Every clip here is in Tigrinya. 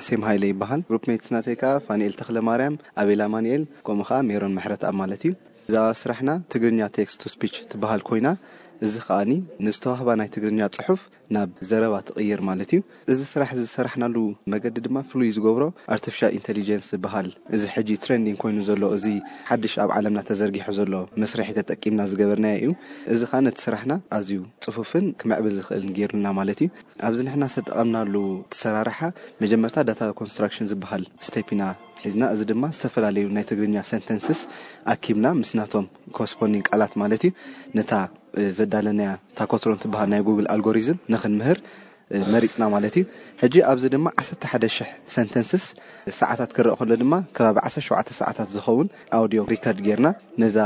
ሴም ሃይለ ይበሃል ግሩፕ ሜትስ ናተይ ከኣ ፋኒኤል ተኽለማርያም፣ ኣቤል ኣማኒኤል ከምኡ ከኣ ሜሮን ምሕረትኣብ ማለት እዩ። እዛ ስራሕና ትግርኛ ቴክስት ቱ ስፒች ትበሃል ኮይና እዚ ከኣ ንዝተዋህባ ናይ ትግርኛ ጽሑፍ ናብ ዘረባ ትቕይር ማለት እዩ። እዚ ስራሕ እዚ ዝሰራሕናሉ መገዲ ድማ ፍሉይ ዝገብሮ ኣርተፊሻል ኢንተሊጀንስ ዝበሃል እዚ ሕጂ ትረንዲንግ ኮይኑ ዘሎ እዚ ሓድሽ ኣብ ዓለምና ተዘርጊሑ ዘሎ መስርሒ ተጠቂምና ዝገበርናዮ እዩ። እዚ ከኣ ነቲ ስራሕና ኣዝዩ ጽፉፍን ክምዕብል ዝኽእልን ጌሩልና ማለት እዩ። ኣብዚ ንሕና ዝተጠቐምናሉ ትሰራርሓ መጀመርታ ዳታ ኮንስትራክሽን ዝበሃል ስቴፕ ኢና ሒዝና። እዚ ድማ ዝተፈላለዩ ናይ ትግርኛ ሰንተንስስ ኣኪብና ምስ ናቶም ኮርስፖንዲንግ ቃላት ማለት እዩ ነታ ዘዳለናያ ታኮትሮን ትበሃል ናይ ጉግል ኣልጎሪዝም ንክንምህር መሪጽና ማለት እዩ። ሕጂ ኣብዚ ድማ ዓሰርተ ሓደ ሽሕ ሰንተንስስ ሰዓታት ክረእ ከሎ ድማ ከባቢ ዓሰርተ ሸውዓተ ሰዓታት ዝኸውን ኣውድዮ ሪከርድ ጌርና ነዛ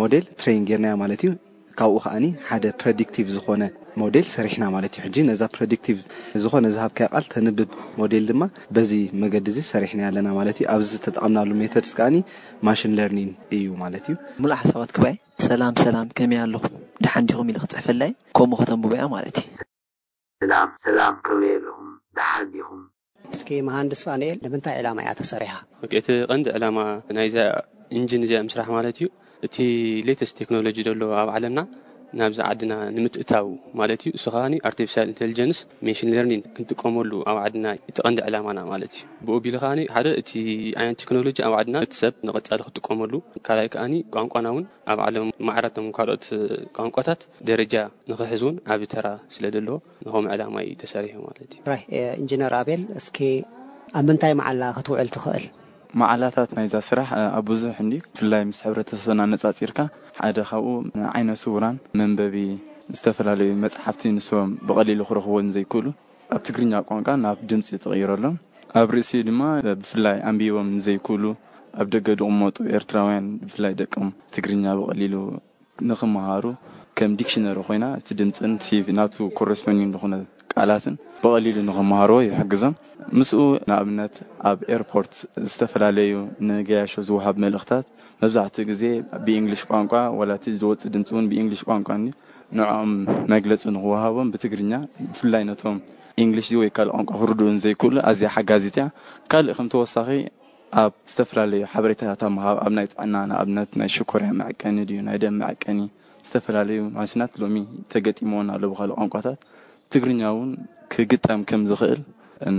ሞዴል ትሬን ጌርናያ ማለት እዩ። ካብኡ ከኣኒ ሓደ ፕረዲክቲቭ ዝኾነ ሞዴል ሰሪሕና ማለት እዩ። ሕጂ ነዛ ፕረዲክቲቭ ዝኾነ ዝሃብካያ ቃል ተንብብ ሞዴል ድማ በዚ መገዲ እዚ ሰሪሕናያ ኣለና ማለት እዩ። ኣብዚ ዝተጠቐምናሉ ሜተድስ ከኣኒ ማሽን ለርኒን እዩ ማለት እዩ። ምሉእ ሓሳባት ክበይ ሰላም ሰላም ከመይ ኣለኹም ደሓን ዲኹም ኢለ ክጽሕፈላ እየ ከምኡ ከተንብቦ እያ ማለት እዩ። ስላም ሰላም ከመይ ኣለኹም ደሓን ዲኹም። እስኪ መሃንድስ ፋኑኤል ንምንታይ ዕላማ እያ ተሰሪሓ? ኦኬ እቲ ቀንዲ ዕላማ ናይዛ ኢንጅን እዚኣ ምስራሕ ማለት እዩ እቲ ሌተስት ቴክኖሎጂ ዘሎ ኣብ ዓለምና ናብዚ ዓድና ንምትእታው ማለት እዩ እሱ ከዓ ኣርቲፊሻል ኢንቴሊጀንስ ሜሽን ሌርኒንግ ክንጥቀመሉ ኣብ ዓድና እቲ ቀንዲ ዕላማና ማለት እዩ ብኡ ቢሉ ከዓ ሓደ እቲ ዓይነት ቴክኖሎጂ ኣብ ዓድና እቲ ሰብ ንቐፃሊ ክጥቀመሉ ካልኣይ ከዓ ቋንቋና እውን ኣብ ዓለም ማዕረ እቶም ካልኦት ቋንቋታት ደረጃ ንኽሕዝ እውን ዓቢ ተራ ስለ ዘለዎ ንኸምኡ ዕላማ እዩ ተሰሪሑ ማለት እዩ። ራህ ኢንጅነር ኣቤል እስኪ ኣብ ምንታይ መዓላ ክትውዕል ትኽእል? መዓላታት ናይዛ ስራሕ ኣብ ብዙሕ እንድዩ። ብፍላይ ምስ ሕብረተሰብና ኣነጻጺርካ ሓደ ካብኡ ንዓይነ ስውራን መንበቢ ዝተፈላለዩ መጽሓፍቲ ንሶም ብቐሊሉ ክረኽብዎ ንዘይክእሉ፣ ኣብ ትግርኛ ቋንቋ ናብ ድምጺ ተቐይሩ ኣሎ። ኣብ ርእሲኡ ድማ ብፍላይ ኣንቢቦም ንዘይክእሉ ኣብ ደገ ድቕመጡ ኤርትራውያን ብፍላይ ደቆም ትግርኛ ብቐሊሉ ንኽመሃሩ ከም ዲክሽነሪ ኮይና እቲ ድምጽን እቲ ናቱ ኮረስፖንዲንግ ዝኾነ ቃላትን ብቐሊሉ ንኽመሃርዎ ይሕግዞም። ምስኡ ንኣብነት ኣብ ኤርፖርት ዝተፈላለዩ ንገያሾ ዝወሃብ መልእኽታት፣ መብዛሕትኡ ግዜ ብእንግሊሽ ቋንቋ ዋላ እቲ ዝወጽእ ድምጺ እውን ብእንግሊሽ ቋንቋ እንድዩ። ንዕኦም መግለጺ ንኽወሃቦም ብትግርኛ ብፍላይ ነቶም እንግሊሽ ወይ ካልእ ቋንቋ ክርድኡ ንዘይክእሉ ኣዝያ ሓጋዚት እያ። ካልእ ከም ተወሳኺ ኣብ ዝተፈላለዩ ሓበሬታታት ኣብ ምሃብ ኣብ ናይ ጥዕና ንኣብነት ናይ ሽኮርያ መዐቀኒ ድዩ ናይ ደም መዐቀኒ ዝተፈላለዩ ማሽናት ሎሚ ተገጢምወን ኣሎ ብኻልእ ቋንቋታት። ትግርኛ ውን ክግጠም ከም ዝኽእል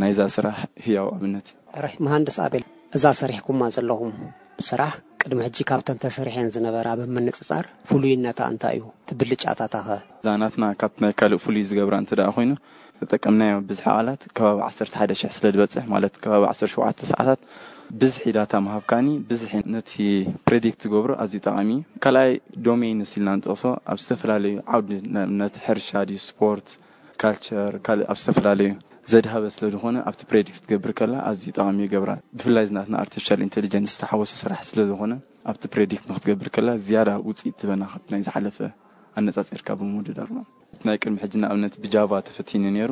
ናይዛ ስራሕ ህያው ኣብነት እዩ። እረ መሃንድስ ኣቤል እዛ ሰሪሕኩማ ዘለኹም ስራሕ ቅድሚ ሕጂ ካብተን ተሰሪሐን ዝነበራ ብምንጽጻር ፍሉይነታ እንታይ እዩ? እቲ ብልጫታታ ከ? እዛ ናትና ካብቲ ናይ ካልእ ፍሉይ ዝገብራ እንተድኣ ኮይኑ ዝተጠቀምናዮ ብዝሒ ቃላት ከባቢ ዓሰርተ ሓደ ሽሕ ስለድበጽሕ ማለት ከባቢ ዓሰርተ ሸውዓተ ሰዓታት ብዝሒ ዳታ ምሃብካኒ ብዝሒ ነቲ ፕረዲክት ትገብሮ ኣዝዩ ጠቓሚ እዩ። ካልኣይ ዶመይንስ ኢልና ንጠቕሶ ኣብ ዝተፈላለዩ ዓውዲ ንኣብነት ሕርሻ ድዩ ስፖርት ካልቸር ካልእ ኣብ ዝተፈላለዩ ዘድሃበ ስለ ዝኾነ ኣብቲ ፕረዲክት ክትገብር ከላ ኣዝዩ ጠቓሚ ይገብራ። ብፍላይ እዚ ናትና ኣርተፊሻል ኢንተሊጀንስ ዝተሓወሶ ስራሕ ስለ ዝኾነ ኣብቲ ፕረዲክት ንኽትገብር ከላ ዝያዳ ውጽኢት ትህበና ካብቲ ናይ ዝሓለፈ። ኣነጻጺርካ ብምውድዳር ማለት እዩ። እቲ ናይ ቅድሚ ሕጂ ንኣብነት ብጃቫ ተፈቲኑ ነይሩ፣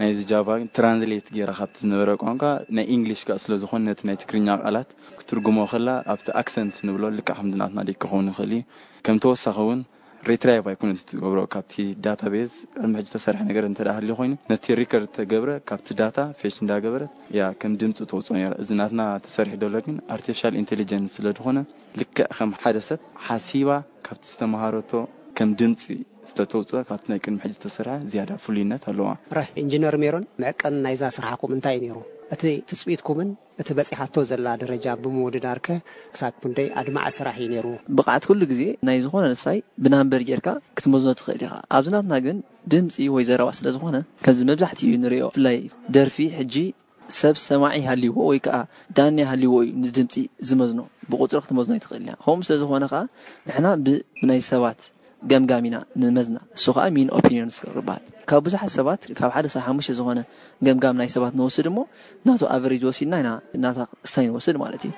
ናይዚ ጃቫ ግን ትራንስሌት ገይራ ካብቲ ዝነበረ ቋንቋ ናይ ኢንግሊሽ ከኣ ስለ ዝኾነ ነቲ ናይ ትግርኛ ቃላት ክትርጉሞ ከላ ኣብቲ ኣክሰንት ንብሎ ልክዕ ከምዚ ናትና ደይ ክኸውን ይኽእል እዩ። ከም ተወሳኺ እውን ሬትራይቭ ኣይኮነትን እትገብሮ ካብቲ ዳታ ቤዝ ቅድሚ ሕጂ ዝተሰርሐ ነገር እንተ ደኣ ሃልዩ ኮይኑ ነቲ ሪከርድ እተገብረ ካብቲ ዳታ ፌች እንዳገበረት እያ ከም ድምጺ ተውጽኦ ነይራ። እዚ ናትና ተሰሪሑ ደሎ ግን ኣርቲፊሻል ኢንተሊጀንስ ስለ ድኾነ ልክዕ ከም ሓደ ሰብ ሓሲባ ካብቲ ዝተመሃረቶ ከም ድምጺ ስለ ተውጽእ ካብቲ ናይ ቅድሚ ሕጂ ዝተሰርሐ ዝያዳ ፍሉይነት ኣለዋ። ርሕ ኢንጂነር ሜሮን መዕቀኒ ናይዛ ስራሕኩም እንታይ ነይሩ? እቲ ትጽቢትኩምን እቲ በጺሓቶ ዘላ ደረጃ ብምውድዳር ከ ክሳብ ክንደይ ኣድማዒ ስራሕ እዩ ነይሩ? ብቕዓት ኩሉ ግዜ ናይ ዝኾነ ንሳይ ብናምበር ጌርካ ክትመዝኖ ትኽእል ኢኻ። ኣብዚ ናትና ግን ድምጺ ወይ ዘረባ ስለ ዝኾነ ከምዚ መብዛሕትኡ ንርእዮ ብፍላይ ደርፊ ሕጂ ሰብ ሰማዒ ሃልይዎ ወይ ከኣ ዳኒ ሃልይዎ እዩ ንድምጺ ዝመዝኖ። ብቁጽሪ ክትመዝኖ ኣይትኽእልን ኢኻ። ከምኡ ስለ ዝኾነ ከኣ ንሕና ብ ብናይ ሰባት ገምጋም ኢና ንመዝና። እሱ ከኣ ሚን ኦፒንዮን ስኮር ይበሃል። ካብ ብዙሓት ሰባት ካብ ሓደ ክሳብ ሓሙሽተ ዝኾነ ገምጋም ናይ ሰባት ንወስድ እሞ ናቱ ኣቨሬጅ ወሲድና ኢና ናታ ክስታይ ንወስድ ማለት እዩ።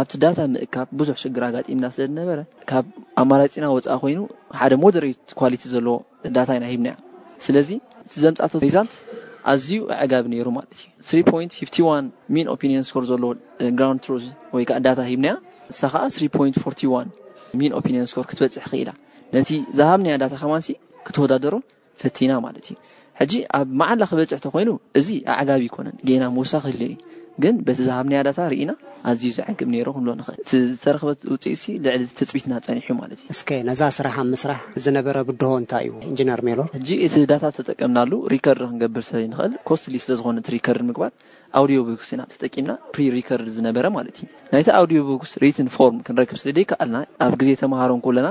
ኣብቲ ዳታ ምእካብ ብዙሕ ሽግር ኣጋጢምና ስለ ዝነበረ ካብ ኣማራጺና ወጻኢ ኮይኑ ሓደ ሞደሬት ኳሊቲ ዘለዎ ዳታ ኢና ሂብናያ ስለዚ እቲ ዘምጻቶ ሪዛልት ኣዝዩ ኣዕጋቢ ኔሩ ማለት እዩ Three point fifty one ሚን ኦፒንየን ስኮር ዘለዎ ግራውንድ ትሩዝ ወይ ከኣ ዳታ ሂብናያ ንሳ ከኣ Three point forty one ሚን ኦፒንየን ስኮር ክትበጽሕ ኺኢላ ነቲ ዝሃብናያ ዳታ ከማንሲ ክትወዳደሮ ፈቲና ማለት እዩ ሕጂ ኣብ መዓላ ክበጽሕ ተኾይኑ እዚ ኣዕጋቢ ኣይኮነን ጌና ምውሳኽ ይህልዮ እዩ። ግን በቲ ዝሃብናያ ዳታ ርኢና ኣዝዩ ዘዕግብ ነይሩ ክንብሎ ንኽእል። እቲ ዝተረኽበ ውጽኢትሲ ልዕሊ ትጽቢትና ጸኒሑ'ዩ ማለት እዩ። እስከ ነዛ ስራሕ ኣብ ምስራሕ ዝነበረ ብድሆ እንታይ'ዩ ኢንጅነር ሜሎር? ሕጂ እቲ ዳታ ዝተጠቀምናሉ ሪከርድ ክንገብር ስለዘይንኽእል ኮስትሊ ስለዝኾነ እቲ ሪከርድ ንምግባር ኣውድዮቡክስ ኢና ተጠቂምና፣ ፕሪ ሪከርድ ዝነበረ ማለት እዩ። ናይቲ ኣውድዮቡክስ ሪትን ፎርም ክንረክብ ስለዘይከኣልና ኣብ ግዜ ተመሃሮ እንኮለና፣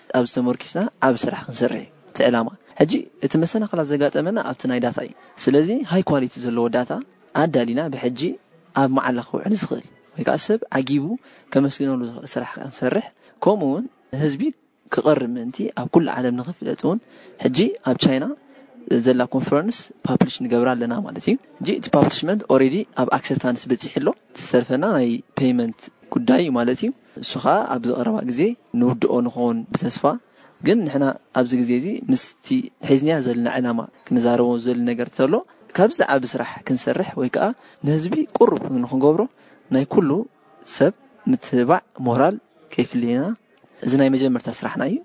ኣብዚ ተመርኪስና ዓቢ ስራሕ ክንሰርሕ እዩ እቲ ዕላማ። ሕጂ እቲ መሰናኽላት ዘጋጠመና ኣብቲ ናይ ዳታ እዩ። ስለዚ ሃይ ኳሊቲ ዘለዎ ዳታ ኣዳሊና ብሕጂ ኣብ መዓላ ክውዕል ዝኽእል ወይ ከኣ ሰብ ዓጊቡ ከመስግነሉ ዝኽእል ስራሕ ክንሰርሕ ከምኡ ውን ንህዝቢ ክቐርብ ምእንቲ ኣብ ኩሉ ዓለም ንኽፍለጥ ውን ሕጂ ኣብ ቻይና ዘላ ኮንፈረንስ ፓፕሊሽ ንገብራ ኣለና ማለት እዩ እጂ እቲ ፓፕሊሽመንት ኦሬዲ ኣብ ኣክሰፕታንስ በፂሑ ኣሎ እቲ ዝተርፈና ናይ ፔይመንት ጉዳይ ማለት እዩ እሱ ከኣ ኣብዚ ቀረባ ግዜ ንውድኦ ንኮን ብተስፋ ግን ንሕና ኣብዚ ግዜ እዚ ምስቲ ሒዝንያ ዘልና ዕላማ ክንዛረቦ ዝደሊ ነገር ተሎ ካብዚ ዝዓቢ ስራሕ ክንሰርሕ ወይ ከኣ ንህዝቢ ቁሩብ ንክንገብሮ ናይ ኩሉ ሰብ ምትብባዕ ሞራል ከይፍለየና እዚ ናይ መጀመርታ ስራሕና እዩ።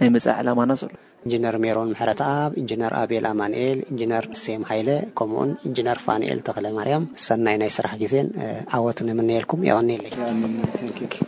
ናይ መጻኢ ዕላማና ዘሎ። ኢንጅነር ሜሮን ምሕረተኣብ፣ ኢንጅነር ኣቤል ኣማንኤል፣ ኢንጅነር ሴም ሃይለ ከምኡውን ኢንጅነር ፋንኤል ተኽለማርያም ሰናይ ናይ ስራሕ ግዜን ዓወትን እምነየልኩም። የቐንየለይ።